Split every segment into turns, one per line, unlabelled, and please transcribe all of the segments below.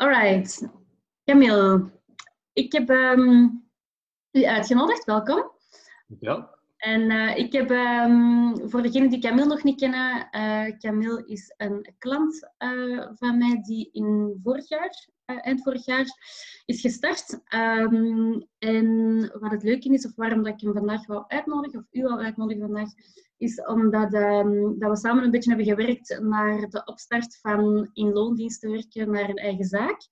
Alright. Camille, ik heb um, u uitgenodigd. Welkom.
Ja.
En uh, ik heb, um, voor degenen die Camille nog niet kennen, uh, Camille is een klant uh, van mij die in vorig jaar, eind vorig jaar, is gestart. Um, en wat het leuke is, of waarom dat ik hem vandaag wou uitnodigen, of u wou uitnodigen vandaag, is omdat um, dat we samen een beetje hebben gewerkt naar de opstart van in loondienst te werken naar een eigen zaak.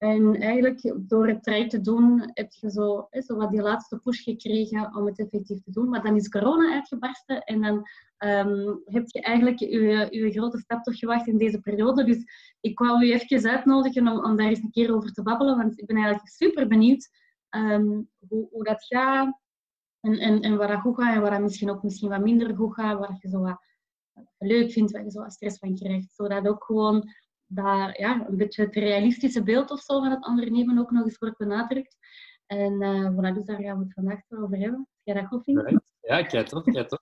En eigenlijk door het traject te doen, heb je zo, hè, zo wat die laatste push gekregen om het effectief te doen. Maar dan is corona uitgebarsten en dan um, heb je eigenlijk je, grote stap toch gewacht in deze periode. Dus ik wou u even uitnodigen om, om daar eens een keer over te babbelen, want ik ben eigenlijk super benieuwd um, hoe, hoe dat gaat en, en, en wat dat goed gaat en wat dat misschien ook misschien wat minder goed gaat, wat je zo wat leuk vindt, waar je zo wat stress van krijgt. Zodat ook gewoon dat, ja, een beetje het realistische beeld of zo van het ondernemen ook nog eens wordt benadrukt. En uh, voilà, dus daar gaan we het vandaag over hebben. Jij dat goed vindt.
Ja, kijk toch, kijk toch.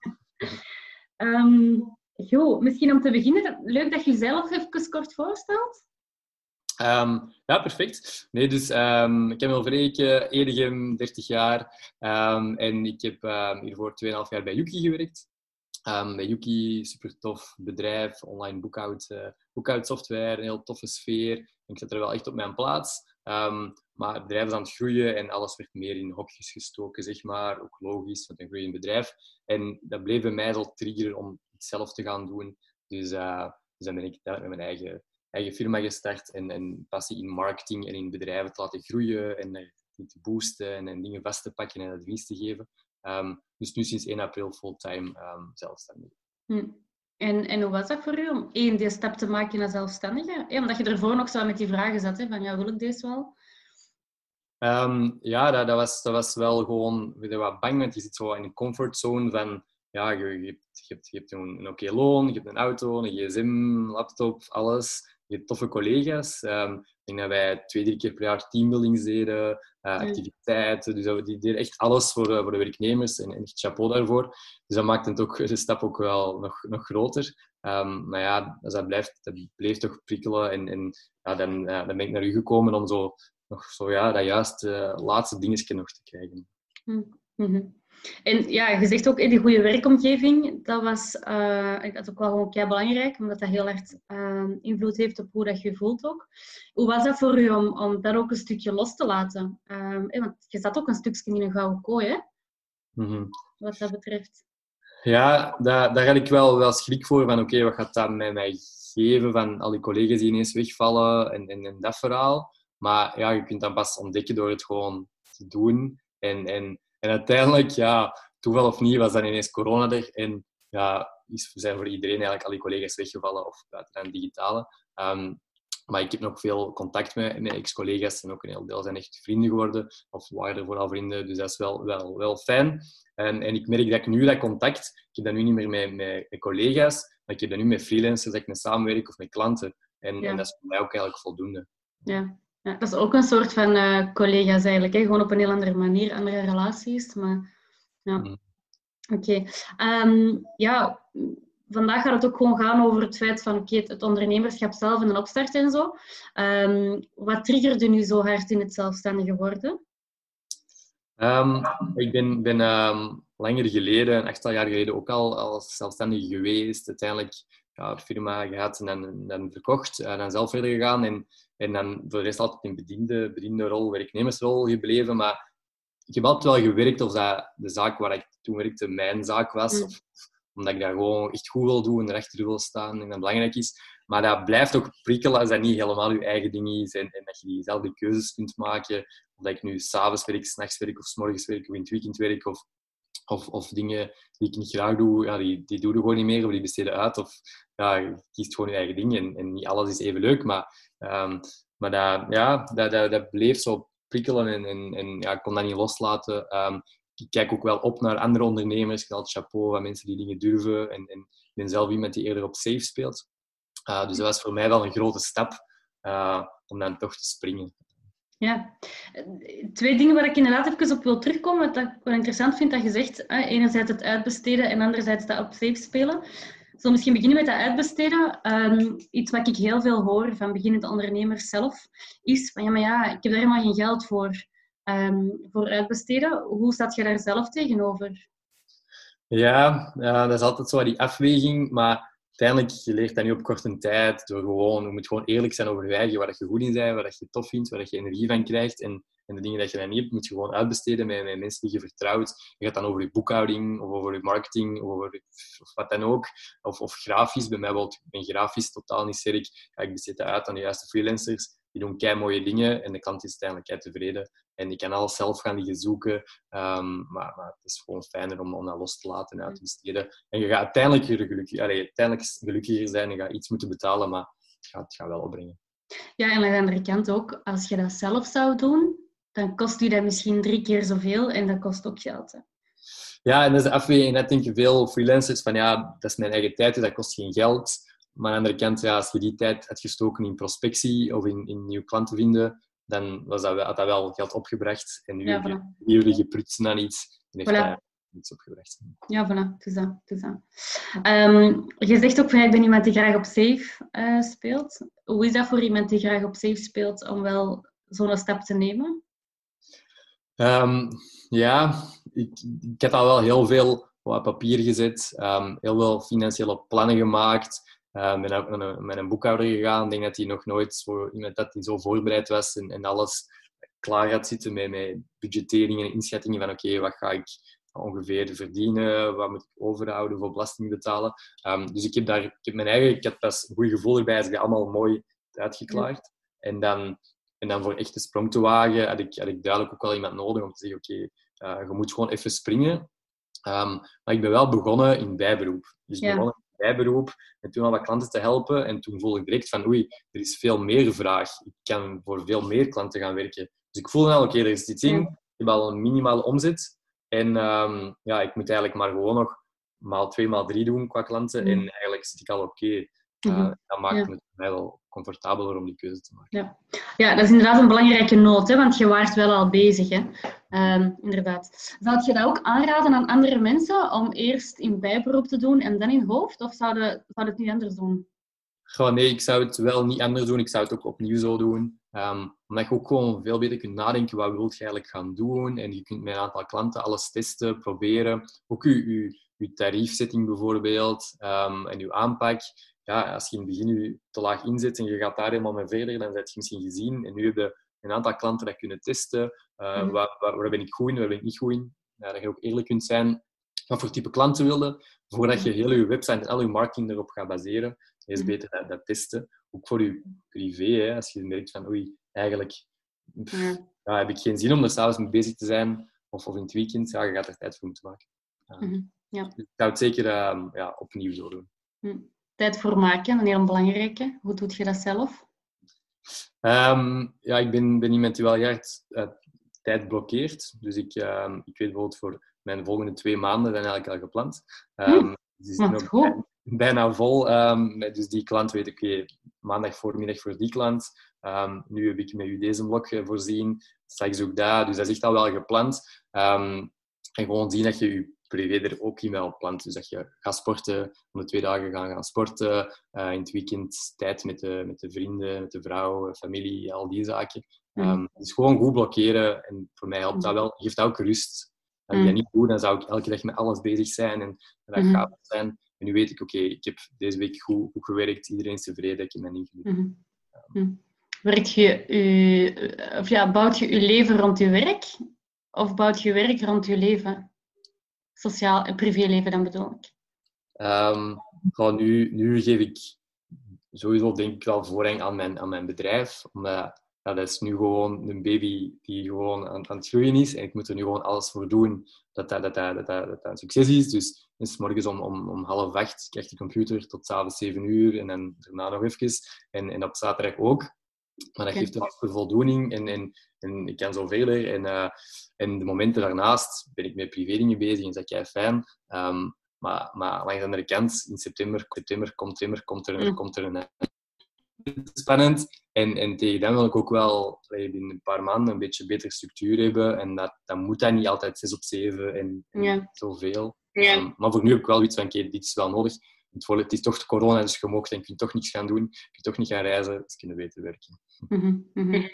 um, jo, misschien om te beginnen, leuk dat je jezelf even kort voorstelt.
Um, ja, perfect. Nee, dus um, ik heb al Vreken, Edegem, 30 jaar. Um, en ik heb hiervoor 2,5 jaar bij Yuki gewerkt. Bij Yuki, super tof bedrijf, online boekhoud, uh, boekhoudsoftware, een heel toffe sfeer. Ik zat er wel echt op mijn plaats. maar het bedrijf is aan het groeien en alles werd meer in hokjes gestoken, zeg maar. Ook logisch, want een groeiend bedrijf. En dat bleef bij mij zo triggeren om iets zelf te gaan doen. Dus, uh, dus dan ben ik met mijn eigen eigen firma gestart en, en passie in marketing en in bedrijven te laten groeien en te boosten en, en, dingen vast te pakken en advies te geven. Um, dus nu sinds 1 april fulltime um, zelfstandig.
Hm. En, en hoe was dat voor u om één, die stap te maken naar zelfstandige? Ja, omdat je ervoor nog zo met die vragen zat, hè, van ja, wil ik deze wel?
Um, ja, dat, dat, was, dat was wel gewoon weer wat bang, want je zit zo in een comfortzone van ja, je, je, hebt, je, hebt, je hebt een, een oké loon, je hebt een auto, een gsm, laptop, alles je hebt toffe collega's. Um, ik denk dat wij twee, drie keer per jaar teambuildings deden, uh, activiteiten. Dus die deden echt alles voor, uh, voor de werknemers en, en echt chapeau daarvoor. Dus dat maakt het ook, de stap ook wel nog, nog groter. Um, maar ja, dus dat, blijft, dat bleef toch prikkelen. En, en ja, dan, dan ben ik naar u gekomen om zo, nog zo, ja, dat juiste laatste dingetje nog te krijgen.
Mm -hmm. En ja, je zegt ook in die goede werkomgeving, dat was uh, dat is ook wel gewoon belangrijk, omdat dat heel erg uh, invloed heeft op hoe dat je voelt ook. Hoe was dat voor u om, om dat ook een stukje los te laten? Um, want je zat ook een stukje in een gouden kooi, hè? Mm -hmm. Wat dat betreft.
Ja, daar, daar had ik wel, wel schrik voor, van oké, okay, wat gaat dat met mij geven van al die collega's die ineens wegvallen en, en, en dat verhaal. Maar ja, je kunt dat pas ontdekken door het gewoon te doen. En, en en uiteindelijk, ja, toeval of niet, was dan ineens corona er. En ja, is, zijn voor iedereen eigenlijk al die collega's weggevallen, of buiten digitale. Um, maar ik heb nog veel contact met, met ex-collega's en ook een heel deel zijn echt vrienden geworden, of waren er vooral vrienden, dus dat is wel, wel, wel fijn. En, en ik merk dat ik nu dat contact, ik heb dat nu niet meer met, met, met collega's, maar ik heb dat nu met freelancers, dat ik met samenwerk of met klanten. En, en dat is voor mij ook eigenlijk voldoende.
Ja, ja, dat is ook een soort van uh, collega's eigenlijk. Hè? Gewoon op een heel andere manier, andere relaties. Maar ja, mm. oké. Okay. Um, ehm, ja, vandaag gaat het ook gewoon gaan over het feit van oké, het ondernemerschap zelf en een opstart en zo. Um, wat triggerde nu zo hard in het zelfstandige worden?
Um, ik ben, ben langer geleden, een aantal jaar geleden, ook al als zelfstandige geweest. Uiteindelijk ja, firma gehad en dan, dan verkocht. En dan zelf verder gegaan. En en dan voor de rest altijd in bediende, bediende rol, werknemersrol gebleven. Maar ik heb altijd wel gewerkt of dat de zaak waar ik toen werkte mijn zaak was. Mm. Of, omdat ik daar gewoon echt goed wil doen en erachter wil staan en dat belangrijk is. Maar dat blijft ook prikkelen als dat niet helemaal je eigen ding is. En, en dat je diezelfde keuzes kunt maken. Of dat ik nu s'avonds werk, s'nachts werk of s'morgens werk of in het weekend werk. Of, of, of dingen die ik niet graag doe, ja, die, die doe je gewoon niet meer of die besteden uit. Of ja, je kiest gewoon je eigen ding en, en niet alles is even leuk. Maar Um, maar dat, ja, dat, dat, dat, bleef zo prikkelen en, en, en ja, ik kon dat niet loslaten. Um, ik kijk ook wel op naar andere ondernemers. Ik chapeau van mensen die dingen durven. En, en ik ben zelf iemand die eerder op safe speelt. Uh, dus dat was voor mij wel een grote stap uh, om dan toch te springen.
Ja, twee dingen waar ik inderdaad even op wil terugkomen. Wat ik wel interessant vind dat je zegt, enerzijds het uitbesteden en anderzijds dat op safe spelen. zal misschien beginnen met dat uitbesteden. Ehm, iets wat ik heel veel hoor van beginnende ondernemers zelf, is van ja, maar ja, ik heb daar helemaal geen geld voor, um, voor uitbesteden. Hoe staat je daar zelf tegenover?
Ja, ja, dat is altijd zo die afweging, maar uiteindelijk, je leert dat nu op korte tijd door gewoon, je moet gewoon eerlijk zijn over je eigen, waar je goed in bent, waar je tof vindt, waar je energie van krijgt. En, en de dingen dat je dan niet hebt, moet je gewoon uitbesteden met, met mensen die je vertrouwt. Je gaat dan over je boekhouding, of over je marketing, of over of wat dan ook. Of, of grafisch, bij mij bijvoorbeeld, ik ben grafisch totaal niet sterk. Ja, ik besteed dat uit aan de juiste freelancers die doen kei mooie dingen en de klant is uiteindelijk kei tevreden. En die kan alles zelf gaan liggen zoeken, um, maar, maar, het is gewoon fijner om, om dat los te laten en uit te besteden. En je gaat uiteindelijk, gelukkig, allez, uiteindelijk gelukkiger zijn, je gaat iets moeten betalen, maar het gaat, het gaat wel opbrengen.
Ja, en aan de andere kant ook, als je dat zelf zou doen, dan kost je dat misschien drie keer zoveel en dat kost ook geld. Hè?
Ja, en dat is de afweging. Net denk je veel freelancers van ja, dat is mijn eigen tijd, dus dat kost geen geld. Maar aan de andere kant, ja, als je die tijd had gestoken in prospectie of in, in nieuwe klanten vinden, dan was dat, had dat wel geld opgebracht. En nu ja, voilà. jullie geprutsen aan iets en heeft voilà. dat niets opgebracht.
Ja, voilà. Het is dat. Het is dat. Um, je zegt ook van, ik ben iemand die graag op safe uh, speelt. Hoe is dat voor iemand die graag op safe speelt om wel zo'n stap te nemen?
Um, ja, ik, ik heb al wel heel veel op papier gezet, um, heel veel financiële plannen gemaakt. Uh, ben ook met een, met een boekhouder gegaan. Ik denk dat hij nog nooit zo, iemand dat hij zo voorbereid was en, en alles klaar gaat zitten met, met budgetteringen en inschattingen van oké, wat ga ik ongeveer verdienen, wat moet ik overhouden, voor belasting betalen. Um, dus ik heb, daar, ik heb mijn eigen, ik had pas een goed gevoel erbij als ik dat allemaal mooi uitgeklaard. En, dan, en dan voor echt de sprong te wagen, had ik, had ik duidelijk ook wel iemand nodig om te zeggen, oké, okay, uh, je moet gewoon even springen. Um, maar ik ben wel begonnen in bijberoep. Dus ja. begonnen bijberoep en toen al wat klanten te helpen. En toen voelde ik direct van, oei, er is veel meer vraag. Ik kan voor veel meer klanten gaan werken. Dus ik voelde al, oké, er is iets in. Ik heb al een minimale omzet. En um, ja, ik moet eigenlijk maar gewoon nog maal twee, maal drie doen qua klanten. En eigenlijk zit ik al oké. Okay. Uh, mm -hmm. Dat maakt ja. Mij wel comfortabeler om die keuze te maken.
Ja, ja dat is inderdaad een belangrijke noot, hè, want je waart wel al bezig. Hè. Um, inderdaad. Zou je dat ook aanraden aan andere mensen om eerst in bijberoep te doen en dan in hoofd? Of zou, de, zou het niet anders doen?
Gewoon, nee, ik zou het wel niet anders doen. Ik zou het ook opnieuw zo doen. Um, omdat je ook gewoon veel beter kunt nadenken, wat wil je eigenlijk gaan doen? En je kunt met een aantal klanten alles testen, proberen. Ook je, je, je tariefzetting bijvoorbeeld um, en je aanpak ja, als je in het begin je te laag inzet en je gaat daar helemaal mee verder, dan zet je misschien gezien. En nu heb je een aantal klanten dat kunnen testen. Uh, mm. waar, waar, waar, ben ik goed in, waar ben ik niet goed in? Ja, dat je ook eerlijk kunt zijn. Wat voor type klanten wilde, voordat je heel je website en al je marketing erop gaat baseren. Is beter dat, dat, testen. Ook voor je privé, hè, als je merkt van oei, eigenlijk pff, ja. heb ik geen zin om er s'avonds mee bezig te zijn. Of, of in het weekend, ja, je gaat er tijd voor moeten maken.
Mm -hmm. ja.
Dus ik zou het zeker uh, ja, opnieuw zo doen.
Mm tijd voor maken, een heel belangrijke. Hoe doe je dat zelf?
Um, ja, ik ben, ben iemand die wel echt uh, tijd blokkeert. Dus ik, um, ik weet bijvoorbeeld voor mijn volgende twee maanden zijn eigenlijk al gepland. Um, hm, zijn nog bijna, bijna vol. dus die klant weet ik, okay, maandag voormiddag voor die klant. nu heb ik met u deze blok uh, voorzien. Straks ook daar. Dus dat is echt al wel gepland. en gewoon zien dat je je privé er ook in wel plant. Dus dat je gaat sporten, om de twee dagen gaan, gaan sporten, uh, in het weekend tijd met de, met de vrienden, met de vrouw, familie, al die zaken. Um, dus gewoon goed blokkeren en voor mij helpt dat wel. Geeft dat ook rust. Als ik dat niet doe, dan zou ik elke dag met alles bezig zijn en, en dat gaat zijn. En nu weet ik, oké, okay, ik heb deze week goed, goed, gewerkt, iedereen is tevreden, ik heb mijn niet gedaan.
Mm Werkt je, u, of ja, bouwt je je leven rond je werk of bouwt je werk rond je leven? Sociaal en privéleven dan bedoel ik?
Um, nu, nu geef ik sowieso denk ik wel voorrang aan mijn, aan mijn bedrijf. Omdat ja, dat is nu gewoon een baby die gewoon aan, aan, het groeien is. En ik moet er nu gewoon alles voor doen dat dat, dat, dat, dat, dat, een succes is. Dus is morgens om, om, om half acht krijg je de computer tot s'avonds zeven uur. En dan daarna nog even. En, en op zaterdag ook. Maar dat geeft een voldoening. En, en, en ik kan zoveel er. En, uh, en de momenten daarnaast ben ik met privé dingen bezig en dat is fijn. Um, maar, maar langs de andere kant, in september, september komt, september, komt er, mm. komt er een spannend. En, en tegen dan wil ik ook wel binnen een paar maanden een beetje betere structuur hebben. En dat, dat moet dan niet altijd 6 op 7 en, en ja. zoveel. Ja. Um, maar voor nu heb ik wel iets van, oké, dit is wel nodig. Het, het is toch de corona, dus je mocht en kunt toch niets gaan doen, je kunt toch niet gaan reizen, dus kunnen beter werken.
Mm -hmm.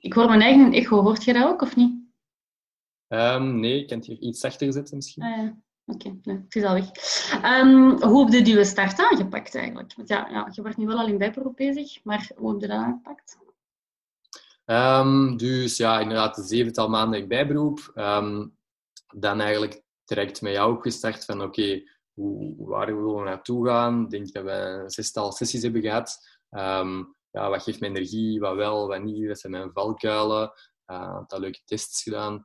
Ik hoor mijn eigen echo, hoort je dat ook of niet?
Um, nee, ik kan het hier iets zachter zetten misschien.
Ah, ja. Oké, okay, nee, het is al weg. Um, hoe heb je je start aangepakt eigenlijk? Want ja, ja, je wordt nu wel al in bijberoep bezig, maar hoe heb je dat aangepakt?
Um, dus ja, inderdaad, de zevental maanden in bijberoep. dan eigenlijk direct met jou gestart van oké, waar willen we naartoe gaan? Ik denk dat we een zestal sessies hebben gehad. ja, wat geeft me energie, wat wel, wat niet, wat zijn mijn valkuilen. Uh, aantal leuke tests gedaan.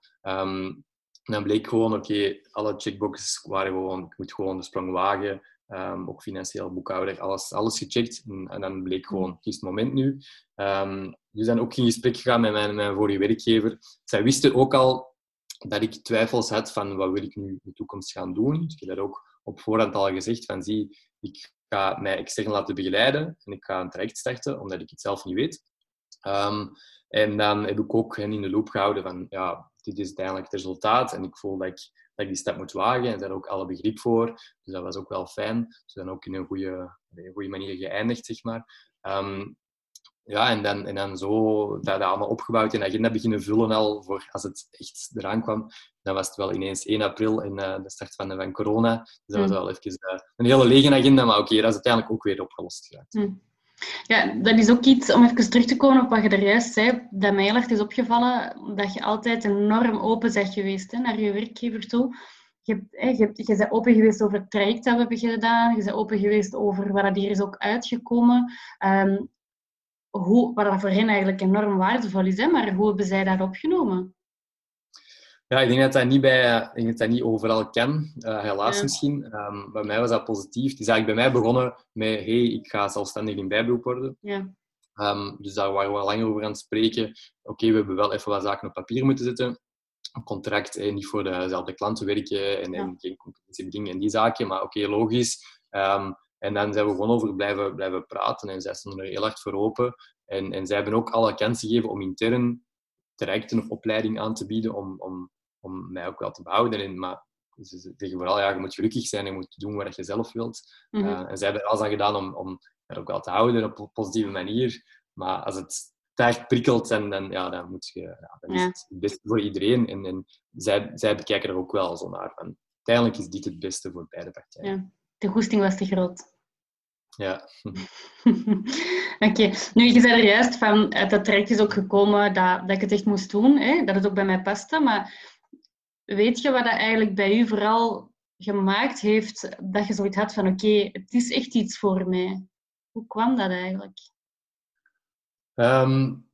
En dan bleek gewoon, oké, alle checkboxes waren gewoon, ik moet gewoon de sprong wagen. Um, ook financieel boekhouder, alles, alles gecheckt. En, en, dan bleek gewoon, is het moment nu. Um, dus dan ook in gesprek gegaan met mijn, mijn vorige werkgever. Zij wisten ook al dat ik twijfels had van wat wil ik nu in de toekomst gaan doen. Ik heb dat ook op voorhand al gezegd van zie, ik ga mij extern laten begeleiden en ik ga een traject starten, omdat ik het zelf niet weet. Um, en dan heb ik ook hen in de loop gehouden van ja, dit is uiteindelijk het resultaat. En ik voel dat ik, dat die stap moet wagen. En daar ook alle begrip voor. Dus dat was ook wel fijn. Dus dan ook in een goede, een goede manier geëindigd, zeg maar. Um, ja, en dan, en dan zo dat, dat allemaal opgebouwd en agenda beginnen vullen al voor als het echt eraan kwam. Dan was het wel ineens 1 april in uh, de start van, van corona. Dus dat was mm. wel even uh, een hele lege agenda, maar oké, okay, dat is uiteindelijk ook weer opgelost geraakt.
Mm. Ja, dat is ook iets, om even terug te komen op wat je er juist zei, dat mij heel erg is opgevallen, dat je altijd enorm open bent geweest hè, naar je werkgever toe. Je, hè, je, je bent open geweest over het traject dat we hebben gedaan, je bent open geweest over wat hier is ook uitgekomen. Um, hoe, wat dat voor hen eigenlijk enorm waardevol is, hè, maar hoe hebben zij dat opgenomen?
Ja, ik denk dat dat niet, bij, ik denk dat dat niet overal kan, uh, helaas misschien. Um, bij mij was dat positief. Het is eigenlijk bij mij begonnen met, hey, ik ga zelfstandig in bijberoep worden.
Ja.
Um, dus daar waren we langer over aan het spreken. Oké, okay, we hebben wel even wat zaken op papier moeten zetten. Een contract, eh, niet voor dezelfde klanten werken en, ja. en geen concurrentie dingen en die zaken. Maar oké, okay, logisch. Um, en dan zijn we gewoon over blijven, blijven praten en zij stonden er heel hard voor open. En, en zij hebben ook alle kansen gegeven om intern trajecten of opleiding aan te bieden om, om om mij ook wel te behouden. En, maar ze zeggen vooral, ja, je moet gelukkig zijn, je moet doen wat je zelf wilt. Mm -hmm. en zij hebben alles aan gedaan om, om er ook wel te houden op een positieve manier. Maar als het echt prikkelt, en, dan, ja, dan, moet je, ja, dan is het het beste voor iedereen. En, en zij, zij bekijken er ook wel zo naar. Van, uiteindelijk is dit het beste voor beide partijen.
Ja. De goesting was te groot.
Ja.
Oké. Nu, je zei er juist van, dat traject is ook gekomen dat, dat ik het echt moest doen. Hè? Dat het ook bij mij paste. Maar weet je wat dat eigenlijk bij u vooral gemaakt heeft dat je zoiets had van oké, het is echt iets voor mij? Hoe kwam dat eigenlijk?
Um,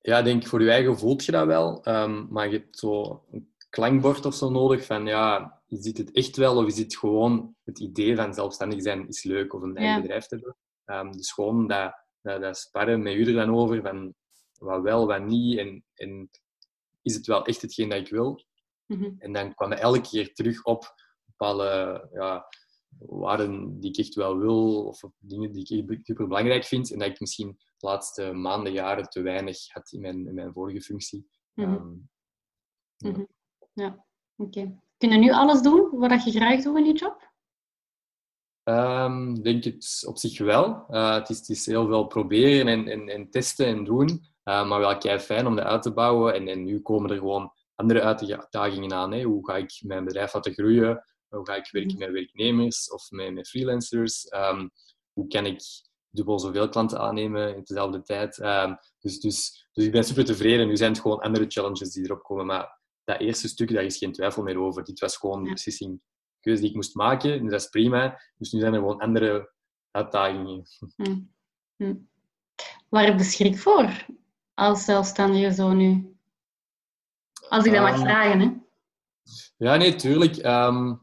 ja, ik denk voor je eigen voelt je dat wel. Um, maar je hebt zo een klankbord of zo nodig van ja, is dit het echt wel of is dit gewoon het idee van zelfstandig zijn is leuk of een eigen bedrijf te hebben. Um, dus gewoon dat, dat, dat sparren met u er dan over van wat wel, wat niet en, en is het wel echt hetgeen dat ik wil.
Mhm.
En dan kwam elke keer terug op bepaalde ja, waarden die ik echt wel wil, of dingen die ik super belangrijk vind, en dat ik misschien de laatste maanden, jaren te weinig had in mijn, in mijn vorige functie.
Mm -hmm. ja, mm -hmm. Ja. oké. Okay. Kun je nu alles doen wat je graag doet in je job?
Um, denk het op zich wel. Uh, het, is, het, is, heel veel proberen en, en, en testen en doen. Uh, maar wel kei fijn om dat uit te bouwen. En, en nu komen er gewoon andere uitdagingen aan. Hè. Hoe ga ik mijn bedrijf laten groeien? Hoe ga ik werken met werknemers of met, freelancers? Um, hoe kan ik dubbel zoveel klanten aannemen in dezelfde tijd? Um, dus, dus, dus ik ben super tevreden. Nu zijn het gewoon andere challenges die erop komen. Maar dat eerste stuk, daar is geen twijfel meer over. Dit was gewoon de beslissing, keuze die ik moest maken. En dat is prima. Dus nu zijn er gewoon andere uitdagingen.
Hm. Hm. Waar heb je schrik voor als zelfstandige zo nu? Als ik dat mag ehm, vragen, hè?
Ja, nee, tuurlijk. Um,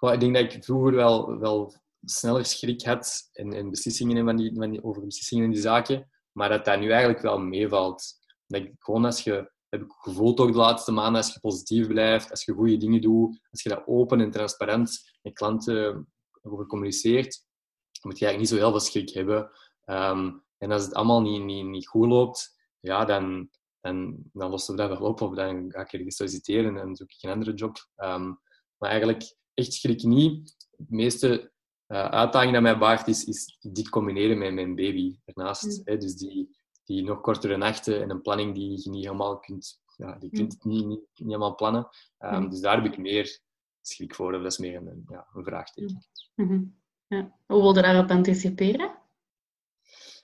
ik denk dat ik vroeger wel, wel sneller schrik had in, in beslissingen van die, van die, over beslissingen in die zaken. Maar dat dat nu eigenlijk wel meevalt. Dat ik gewoon als je, heb ik gevoeld ook de laatste maanden, als je positief blijft, als je goede dingen doet, als je dat open en transparant met klanten over communiceert, dan moet je eigenlijk niet zo heel veel schrik hebben. Um, en als het allemaal niet, niet, niet goed loopt, ja, dan, en dan lossen we dat wel op of dan ga ik ergens solliciteren en zoek ik een andere job. Um, maar eigenlijk, echt schrik niet. De meeste uh, uitdaging dat mij baart is, is dit combineren met mijn baby ernaast. Mm. Hè? Dus die, die nog kortere nachten en een planning die je niet helemaal kunt, ja, die kunt mm. niet, niet, niet helemaal plannen. Um, mm. Dus daar heb ik meer schrik voor. Dat is meer een, ja, een vraagteken.
Mm ja. Hoe wil je daarop anticiperen?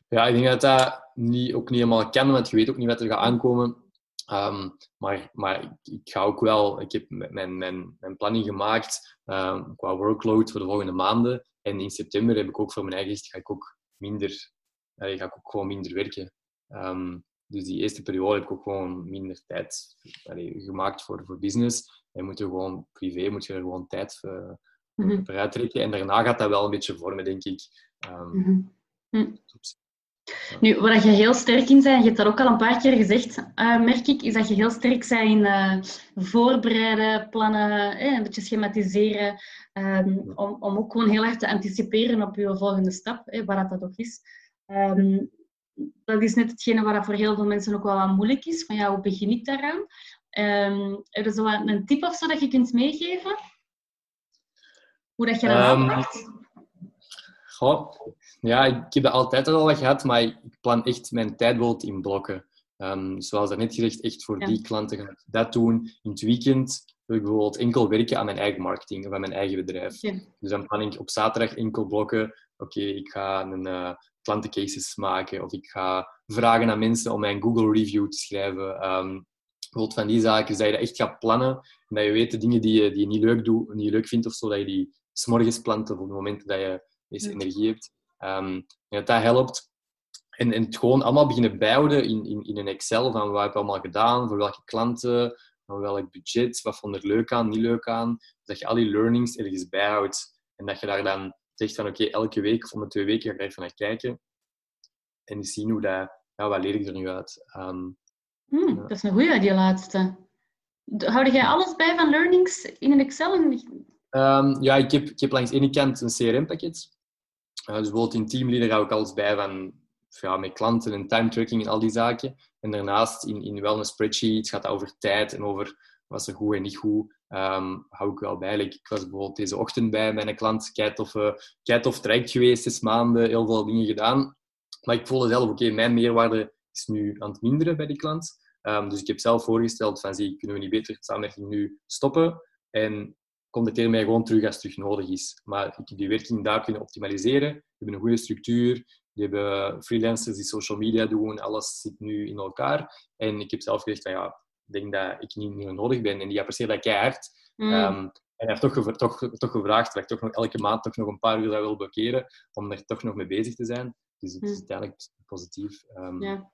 Ja, ik denk dat dat niet, ook niet helemaal kan, want je weet ook niet wat er gaat aankomen. Um, maar maar ik, ik, ga ook wel, ik heb mijn, mijn, mijn planning gemaakt um, qua workload voor de volgende maanden. En in september heb ik ook voor mijn eigen ga ik ook minder, uh, ga ik ook gewoon minder werken. Um, dus die eerste periode heb ik ook gewoon minder tijd allee, gemaakt voor, voor business. En moet je gewoon privé moet je er gewoon tijd uh, mm -hmm. voor uittrekken. En daarna gaat dat wel een beetje vormen, denk ik. Mm
-hmm. Nu, waar je heel sterk in bent, je hebt dat ook al een paar keer gezegd, uh, merk ik, is dat je heel sterk bent in uh, voorbereiden, plannen, eh, een beetje schematiseren, um, om, om ook gewoon heel erg te anticiperen op je volgende stap, eh, waar dat ook is. Um, dat is net hetgene waar dat voor heel veel mensen ook wel wat moeilijk is, van ja, hoe begin ik daaraan? Um, heb je zo een tip of zo dat je kunt meegeven? Hoe dat je dat um, aanpakt?
Goh, ja, ik heb dat altijd al gehad, maar ik plan echt mijn tijd in blokken. Um, zoals net gezegd, echt voor die klanten ga ik dat doen. In het weekend wil ik bijvoorbeeld enkel werken aan mijn eigen marketing of aan mijn eigen bedrijf. Dus dan plan ik op zaterdag enkel blokken. Oké, ik ga een uh, klantencases maken of ik ga vragen aan mensen om mijn Google review te schrijven. Um, bijvoorbeeld van die zaken, dat je dat echt gaat plannen en dat je weet de dingen die je, die je niet, leuk doet, niet leuk vindt of zo, dat je die s'morgens plant of op het moment dat je meeste energie hebt. Um, en dat dat helpt. En, en het gewoon allemaal beginnen bijhouden in, in, in een Excel van wat heb je allemaal gedaan, voor welke klanten, van welk budget, wat vond er leuk aan, niet leuk aan. Dat je al die learnings ergens bijhoudt. En dat je daar dan zegt van oké, elke week of om de twee weken ga ik even naar kijken. En eens zien hoe dat, ja, wat leer ik er nu uit. Um,
hmm, Dat is een goede, die laatste. Houd jij alles bij van learnings in een Excel?
Um, ja, ik heb, ik heb langs de ene kant een CRM-pakket. Uh, dus bijvoorbeeld in Teamleader hou ik alles bij van ja, met klanten en time tracking en al die zaken. En daarnaast in, in wel een spreadsheet gaat het over tijd en over wat er goed en niet goed. Um, hou ik wel bij. ik was bijvoorbeeld deze ochtend bij mijn klant. Kijk of, traject geweest, zes maanden, heel veel dingen gedaan. Maar ik voelde zelf, oké, mijn meerwaarde is nu aan het minderen bij die klant. Um, dus ik heb zelf voorgesteld van, zie, kunnen we niet beter het samenwerking nu stoppen? En contacteer mij gewoon terug als het terug nodig is. Maar ik heb die werking daar kunnen optimaliseren. We hebben een goede structuur. We hebben freelancers die social media doen. Alles zit nu in elkaar. En ik heb zelf gezegd van ja, denk dat ik niet meer nodig ben. En die apprecieert dat keihard. Mm. Um, en hij heeft toch, toch, toch gevraagd dat ik toch nog elke maand toch nog een paar uur zou willen blokkeren. Om er toch nog mee bezig te zijn. Dus het is mm. uiteindelijk positief. Um,
ja.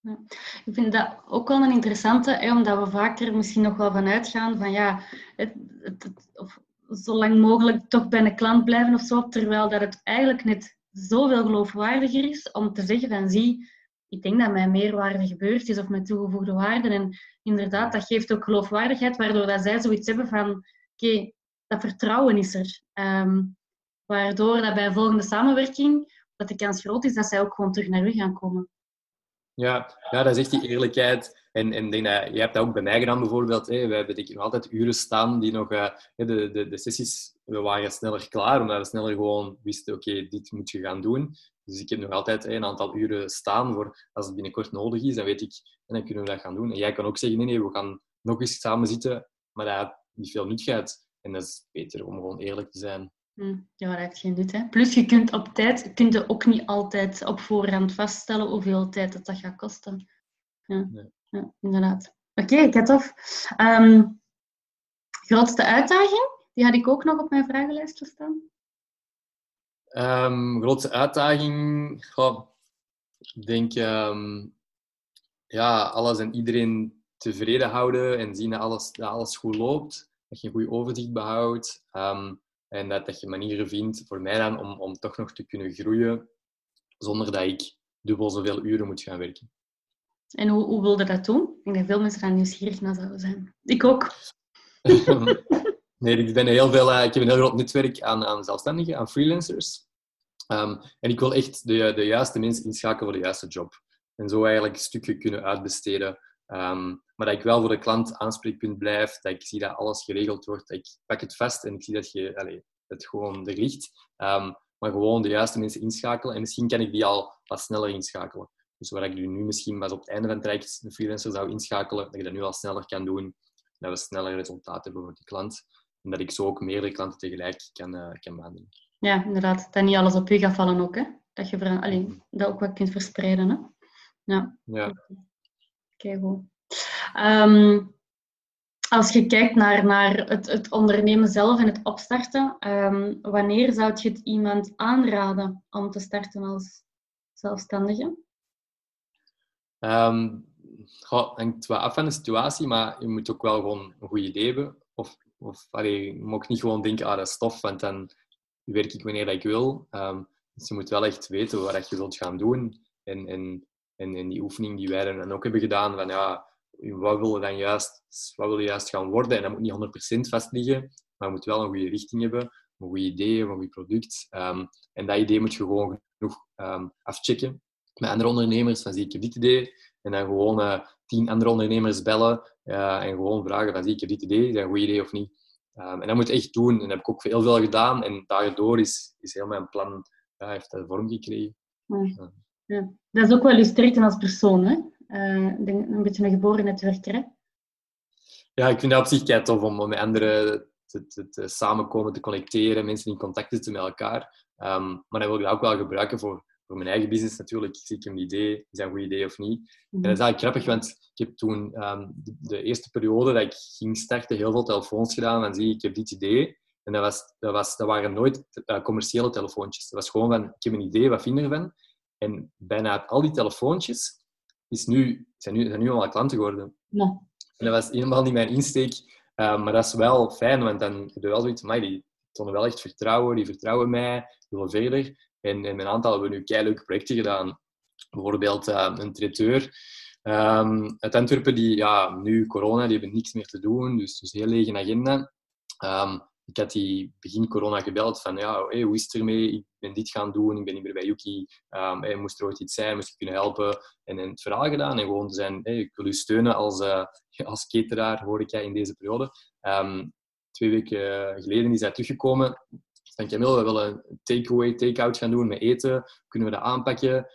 Ja. Ik vind dat ook wel een interessante, hè, omdat we vaak er misschien nog wel van uitgaan van ja, het, het, of zo lang mogelijk toch bij een klant blijven of zo, terwijl dat het eigenlijk net zoveel geloofwaardiger is om te zeggen van zie, ik denk dat mijn meerwaarde gebeurd is of mijn toegevoegde waarde. En inderdaad, dat geeft ook geloofwaardigheid, waardoor dat zij zoiets hebben van oké, dat vertrouwen is er. Um, waardoor dat bij volgende samenwerking, dat de kans groot is dat zij ook gewoon terug naar u gaan komen.
Ja, ja, dat is echt die eerlijkheid. En, en denk dat, je hebt dat ook bij mij gedaan bijvoorbeeld. Hè. Wij hebben denk ik, nog altijd uren staan die nog... Uh, de, de, de sessies we waren sneller klaar, omdat we sneller gewoon wisten, oké, dit moet je gaan doen. Dus ik heb nog altijd een aantal uren staan voor als het binnenkort nodig is. Dan weet ik, en dan kunnen we dat gaan doen. En jij kan ook zeggen, nee, nee, we gaan nog eens samen zitten. Maar dat heeft niet veel nuttigheid. En dat is beter om gewoon eerlijk te zijn.
Hm, ja, dat heeft geen nut. Hè? Plus, je kunt op tijd kun je ook niet altijd op voorhand vaststellen hoeveel tijd dat, dat gaat kosten. Ja, inderdaad. Oké, okay, Ketof. Um, grootste uitdaging? Die had ik ook nog op mijn vragenlijst staan.
Um, grootste uitdaging? Ik denk um, ja, alles en iedereen tevreden houden en zien dat alles, dat alles goed loopt. Dat je een goed overzicht behoudt. En dat, dat je manieren vindt, voor mij dan, om, om toch nog te kunnen groeien zonder dat ik dubbel zoveel uren moet gaan werken.
En hoe, hoe wilde dat doen? Ik denk dat veel mensen daar nieuwsgierig naar zouden zijn. Ik ook.
nee, ik, ben heel veel, uh, ik heb een heel groot netwerk aan, aan zelfstandigen, aan freelancers. Um, en ik wil echt de, de juiste mensen inschakelen voor de juiste job. En zo eigenlijk stukken kunnen uitbesteden. Um, maar dat ik wel voor de klant aanspreekpunt blijf, dat ik zie dat alles geregeld wordt, dat ik pak het vast en ik zie dat je allez, het gewoon er ligt. Um, maar gewoon de juiste mensen inschakelen. En misschien kan ik die al wat sneller inschakelen. Dus waar ik nu misschien pas op het einde van het traject een freelancer zou inschakelen, dat ik dat nu al sneller kan doen. Dat we sneller resultaat hebben voor die klant. En dat ik zo ook meerdere klanten tegelijk kan, uh, kan behandelen.
Ja, inderdaad. Dat niet alles op u gaat vallen ook. Hè? Dat je ver, allee, mhm. dat ook wat kunt verspreiden. Hè? Ja.
ja.
Oké, goed. Ehm, als je kijkt naar, naar het, het ondernemen zelf en het opstarten, um, wanneer zou je het iemand aanraden om te starten als zelfstandige?
Um, goh, hangt wel af van de situatie, maar je moet ook wel gewoon een goed idee hebben. Of, of allee, je mag niet gewoon denken, ah, dat is tof, want dan werk ik wanneer ik wil. Um, dus je moet wel echt weten wat je wilt gaan doen. En, en, en, die oefening die wij dan ook hebben gedaan, van ja, wat wil je dan juist, wat wil je juist gaan worden? En dat moet niet 100% vast liggen, maar je moet wel een goede richting hebben, een goed idee, een goed product. Um, en dat idee moet je gewoon genoeg afchecken met andere ondernemers. Van zie ik heb dit idee. En dan gewoon uh, tien andere ondernemers bellen uh, en gewoon vragen van zie ik heb dit idee, is dat een goed idee of niet? Um, en dat moet je echt doen. En dat heb ik ook heel veel gedaan. En daardoor is, is heel mijn plan, ja, heeft dat vorm gekregen.
Ja. Ja. Dat is ook wel je als persoon, hè? Uh, denk, een beetje een geboren netwerker, hè?
Ja, ik vind dat op zich kei tof om met anderen te, te, te, samenkomen, te connecteren, mensen in contact te zetten met elkaar. Um, maar dat wil ik dat ook wel gebruiken voor, voor mijn eigen business natuurlijk. Zie ik een idee, is dat een goed idee of niet? En dat is eigenlijk grappig, want ik heb toen um, de, de, eerste periode dat ik ging starten heel veel telefoons gedaan. En zie ik heb dit idee. En dat, was, dat, was, dat waren nooit uh, commerciële telefoontjes. Dat was gewoon van, ik heb een idee, wat vind je ervan? En bijna al die telefoontjes is nu, zijn, nu, zijn nu allemaal klanten geworden. En dat was helemaal niet mijn insteek. Uh, maar dat is wel fijn, want dan heb je wel zoiets van, die tonen wel echt vertrouwen, die vertrouwen mij, die willen verder. En in een aantal hebben we nu kei leuke projecten gedaan. Bijvoorbeeld uh, een traiteur um, uit Antwerpen, die ja, nu corona, die hebben niks meer te doen, dus, dus heel lege agenda. Um, ik had die begin corona gebeld van ja, hoe is het ermee? Ik ben dit gaan doen, ik ben niet meer bij Yuki. Hey, moest er ooit iets zijn, moest ik kunnen helpen? En, en het verhaal gedaan en gewoon zijn, hey, ik wil u steunen als, uh, als cateraar, hoor ik jij in deze periode. Twee weken geleden is hij teruggekomen. Van Camille, we willen een takeaway, take-out gaan doen met eten. Kunnen we dat aanpakken?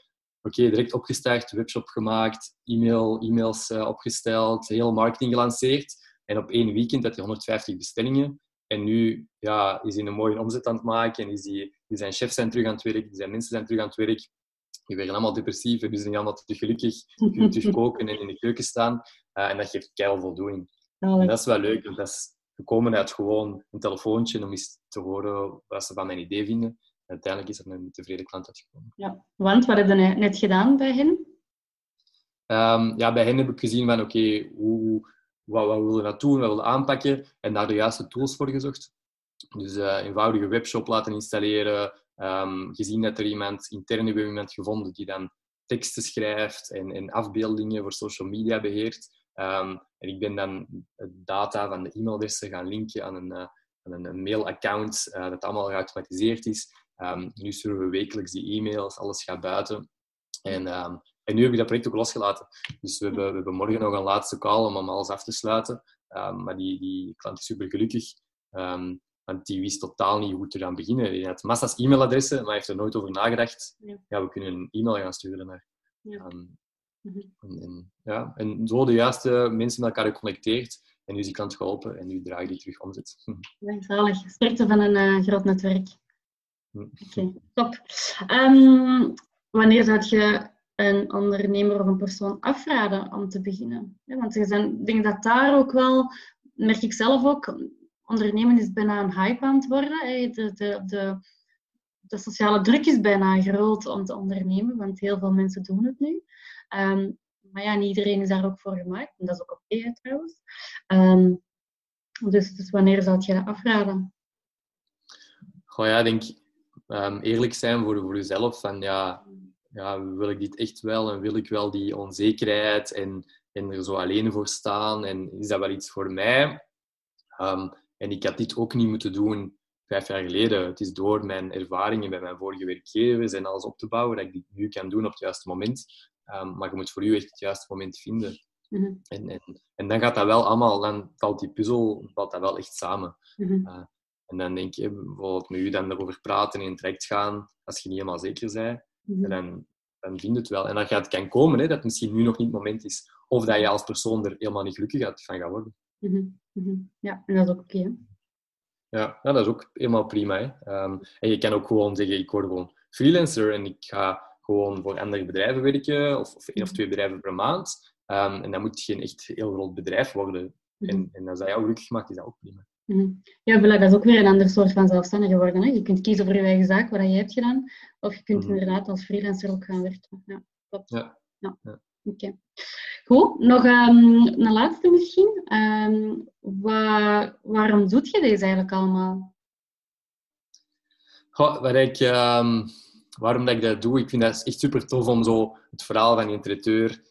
Oké, direct opgestart, webshop gemaakt, e-mail, e-mails uh, opgesteld, heel marketing gelanceerd. En op één weekend had hij 150 bestellingen. En nu ja, is hij een mooie omzet aan het maken. En is die, die zijn chefs zijn terug aan het werk, die zijn mensen zijn terug aan het werk. Die werden allemaal depressief, hebben ze niet allemaal terug gelukkig. Kunnen terug koken en in de keuken staan. Uh, en dat geeft keihard voldoening. En dat is wel leuk, want dat is gekomen uit gewoon een telefoontje om eens te horen wat ze van mijn idee vinden. En uiteindelijk is er een tevreden klant uitgekomen.
Ja, want wat heb je net gedaan bij hen?
Um, ja, bij hen heb ik gezien van oké, okay, hoe wat, wat willen we dat doen, wat willen we aanpakken en daar de juiste tools voor gezocht. Dus uh, eenvoudige webshop laten installeren, um, gezien dat er iemand, intern hebben iemand gevonden die dan teksten schrijft en, en afbeeldingen voor social media beheert. Um, en ik ben dan data van de e-mailadressen gaan linken aan een, uh, aan een mailaccount uh, dat allemaal geautomatiseerd is. Um, nu sturen we wekelijks die e-mails, alles gaat buiten. En um, en nu heb ik dat project ook losgelaten. Dus we hebben, we hebben morgen nog een laatste call om alles af te sluiten. Um, maar die, die klant is super gelukkig. Want die wist totaal niet hoe te gaan beginnen. Hij had massa's e-mailadressen, maar heeft er nooit over nagedacht. Ja. ja we kunnen een e-mail gaan sturen naar. Ja. Um, en, en, ja, en zo de juiste mensen met elkaar geconnecteerd. En nu is die klant geholpen en nu draai die terug omzet.
Ja, zalig. Sterkte van een uh, groot netwerk. Hm. Oké, okay, top. Um, wanneer zou je een ondernemer of een persoon afraden om te beginnen. want ik denk dat daar ook wel, merk ik zelf ook, ondernemen is bijna een hype aan het worden. De, de, de, de sociale druk is bijna groot om te ondernemen, want heel veel mensen doen het nu. Um, maar ja, niet iedereen is daar ook voor gemaakt. En dat is ook oké okay, trouwens. Um, dus, dus wanneer zou je dat afraden?
Goh ja, ik denk um, eerlijk zijn voor, voor jezelf. Van, ja, ja, wil ik dit echt wel en wil ik wel die onzekerheid en, en er zo alleen voor staan en is dat wel iets voor mij? En ik had dit ook niet moeten doen vijf jaar geleden. Het is door mijn ervaringen bij mijn vorige werkgevers en alles op te bouwen dat ik dit nu kan doen op het juiste moment. Um, maar je moet voor u echt het juiste moment vinden.
Mhm.
en, en, en dan gaat dat wel allemaal, dan valt die puzzel valt dat wel echt samen.
Mhm.
Uh, en dan denk je bijvoorbeeld met u dan erover praten en in traject gaan, als je niet helemaal zeker bent,
Mhm.
dan, dan vind je het wel. En dat gaat, kan komen, hè, dat het misschien nu nog niet het moment is, of dat je als persoon er helemaal niet gelukkig van gaat worden.
Ja, en dat is ook oké.
Ja, ja, dat is ook helemaal prima. Hè. Ehm, en je kan ook gewoon zeggen, ik word gewoon freelancer en ik ga gewoon voor andere bedrijven werken, of, of één of twee bedrijven per maand. Ehm, en dat moet geen echt heel groot bedrijf worden.
Mhm.
En, en als dat jou gelukkig maakt, is dat ook prima.
Mhm. Ja, voilà, dat is ook weer een ander soort van zelfstandige worden. Hè. Je kunt kiezen voor je eigen zaak, wat je hebt gedaan. Of je kunt
Mhm.
inderdaad als freelancer ook gaan werken. Ja, klopt.
Ja.
Ja.
Ja.
Oké. Goed, nog ehm, een laatste misschien. Ehm, wa- waarom doet je deze eigenlijk allemaal?
Goh, wat ik, waarom dat ik dat doe, ik vind dat echt super tof om zo het verhaal van die traiteur,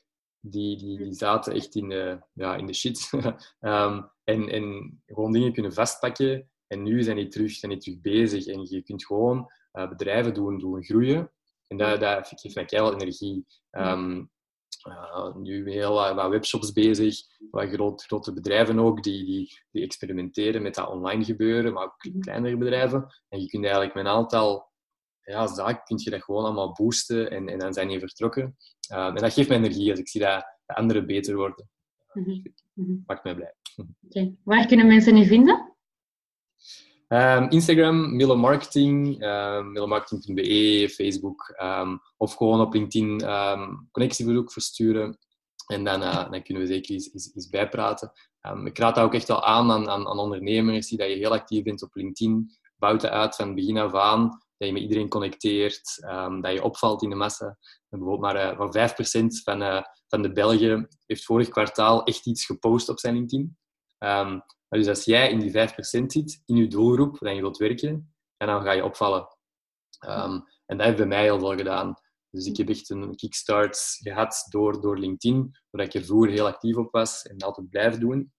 die, die, die zaten echt in de, ja, in de shit. Ehm, en, en gewoon dingen kunnen vastpakken. En nu zijn die terug, zijn die terug bezig. En je kunt gewoon eh, bedrijven doen, doen groeien. En dat, dat geeft mij keihard energie. Ehm, eh, nu heel wat, wat webshops bezig, wat groot, grote bedrijven ook, die, die, die experimenteren met dat online gebeuren, maar ook kleinere bedrijven. En je kunt eigenlijk met een aantal ja, zaken kun je dat gewoon allemaal boosten en, en dan zijn die vertrokken. Eh, en dat geeft mij energie als ik zie dat de anderen beter worden.
Mhm.
Maakt mij blij.
Oké. Waar kunnen mensen je vinden?
Ehm, Instagram, Mille Marketing, um, millemarketing.be, Facebook ehm, of gewoon op LinkedIn connectieverzoek versturen. En dan, eh, dan kunnen we zeker eens, eens, bijpraten. Ehm, ik raad dat ook echt wel aan, aan aan ondernemers. Zie dat je heel actief bent op LinkedIn. Bouw het uit van begin af aan. Dat je met iedereen connecteert. ehm, dat je opvalt in de massa. Bijvoorbeeld maar eh, maar 5% van, eh, van de Belgen heeft vorig kwartaal echt iets gepost op zijn LinkedIn. Maar dus als jij in die 5% zit, in je doelgroep waarin je wilt werken, en dan ga je opvallen. Ehm, en dat heeft bij mij heel veel gedaan. Dus ik heb echt een kickstart gehad door, door LinkedIn, waar ik er vroeger heel actief op was en altijd blijf doen.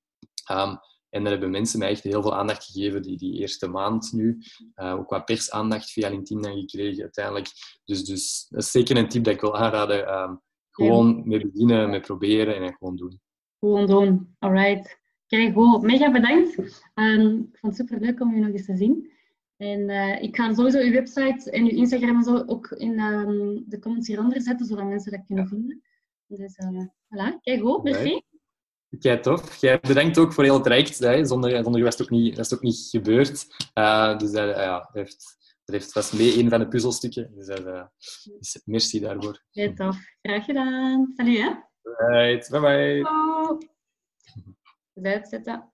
En daar hebben mensen mij echt heel veel aandacht gegeven die, die eerste maand nu. Uh, ook wat persaandacht via LinkedIn dan gekregen uiteindelijk. Dus, dus dat is zeker een tip dat ik wil aanraden. Ehm, gewoon mee beginnen, mee proberen en gewoon doen.
Gewoon doen. Alright. Kijk, goed. Mega bedankt. Um, ik vond het super leuk om je nog eens te zien. En uh, ik ga sowieso uw website en uw Instagram en zo ook in um, de comments hieronder zetten, zodat mensen dat kunnen ja. vinden. Dus uh, voilà. Kijk, goed. Merci.
Jij tof. Jij bedankt ook voor heel het traject. Hè. Zonder, zonder was het ook niet, dat is ook niet gebeurd. Uh, dus dat, ja, dat heeft, dat heeft, was mee een van de puzzelstukken. Dus, dat, dus merci daarvoor.
Heel tof. Graag gedaan. Salut, hè.
Right. Bye bye.
Ciao. Uitzetten.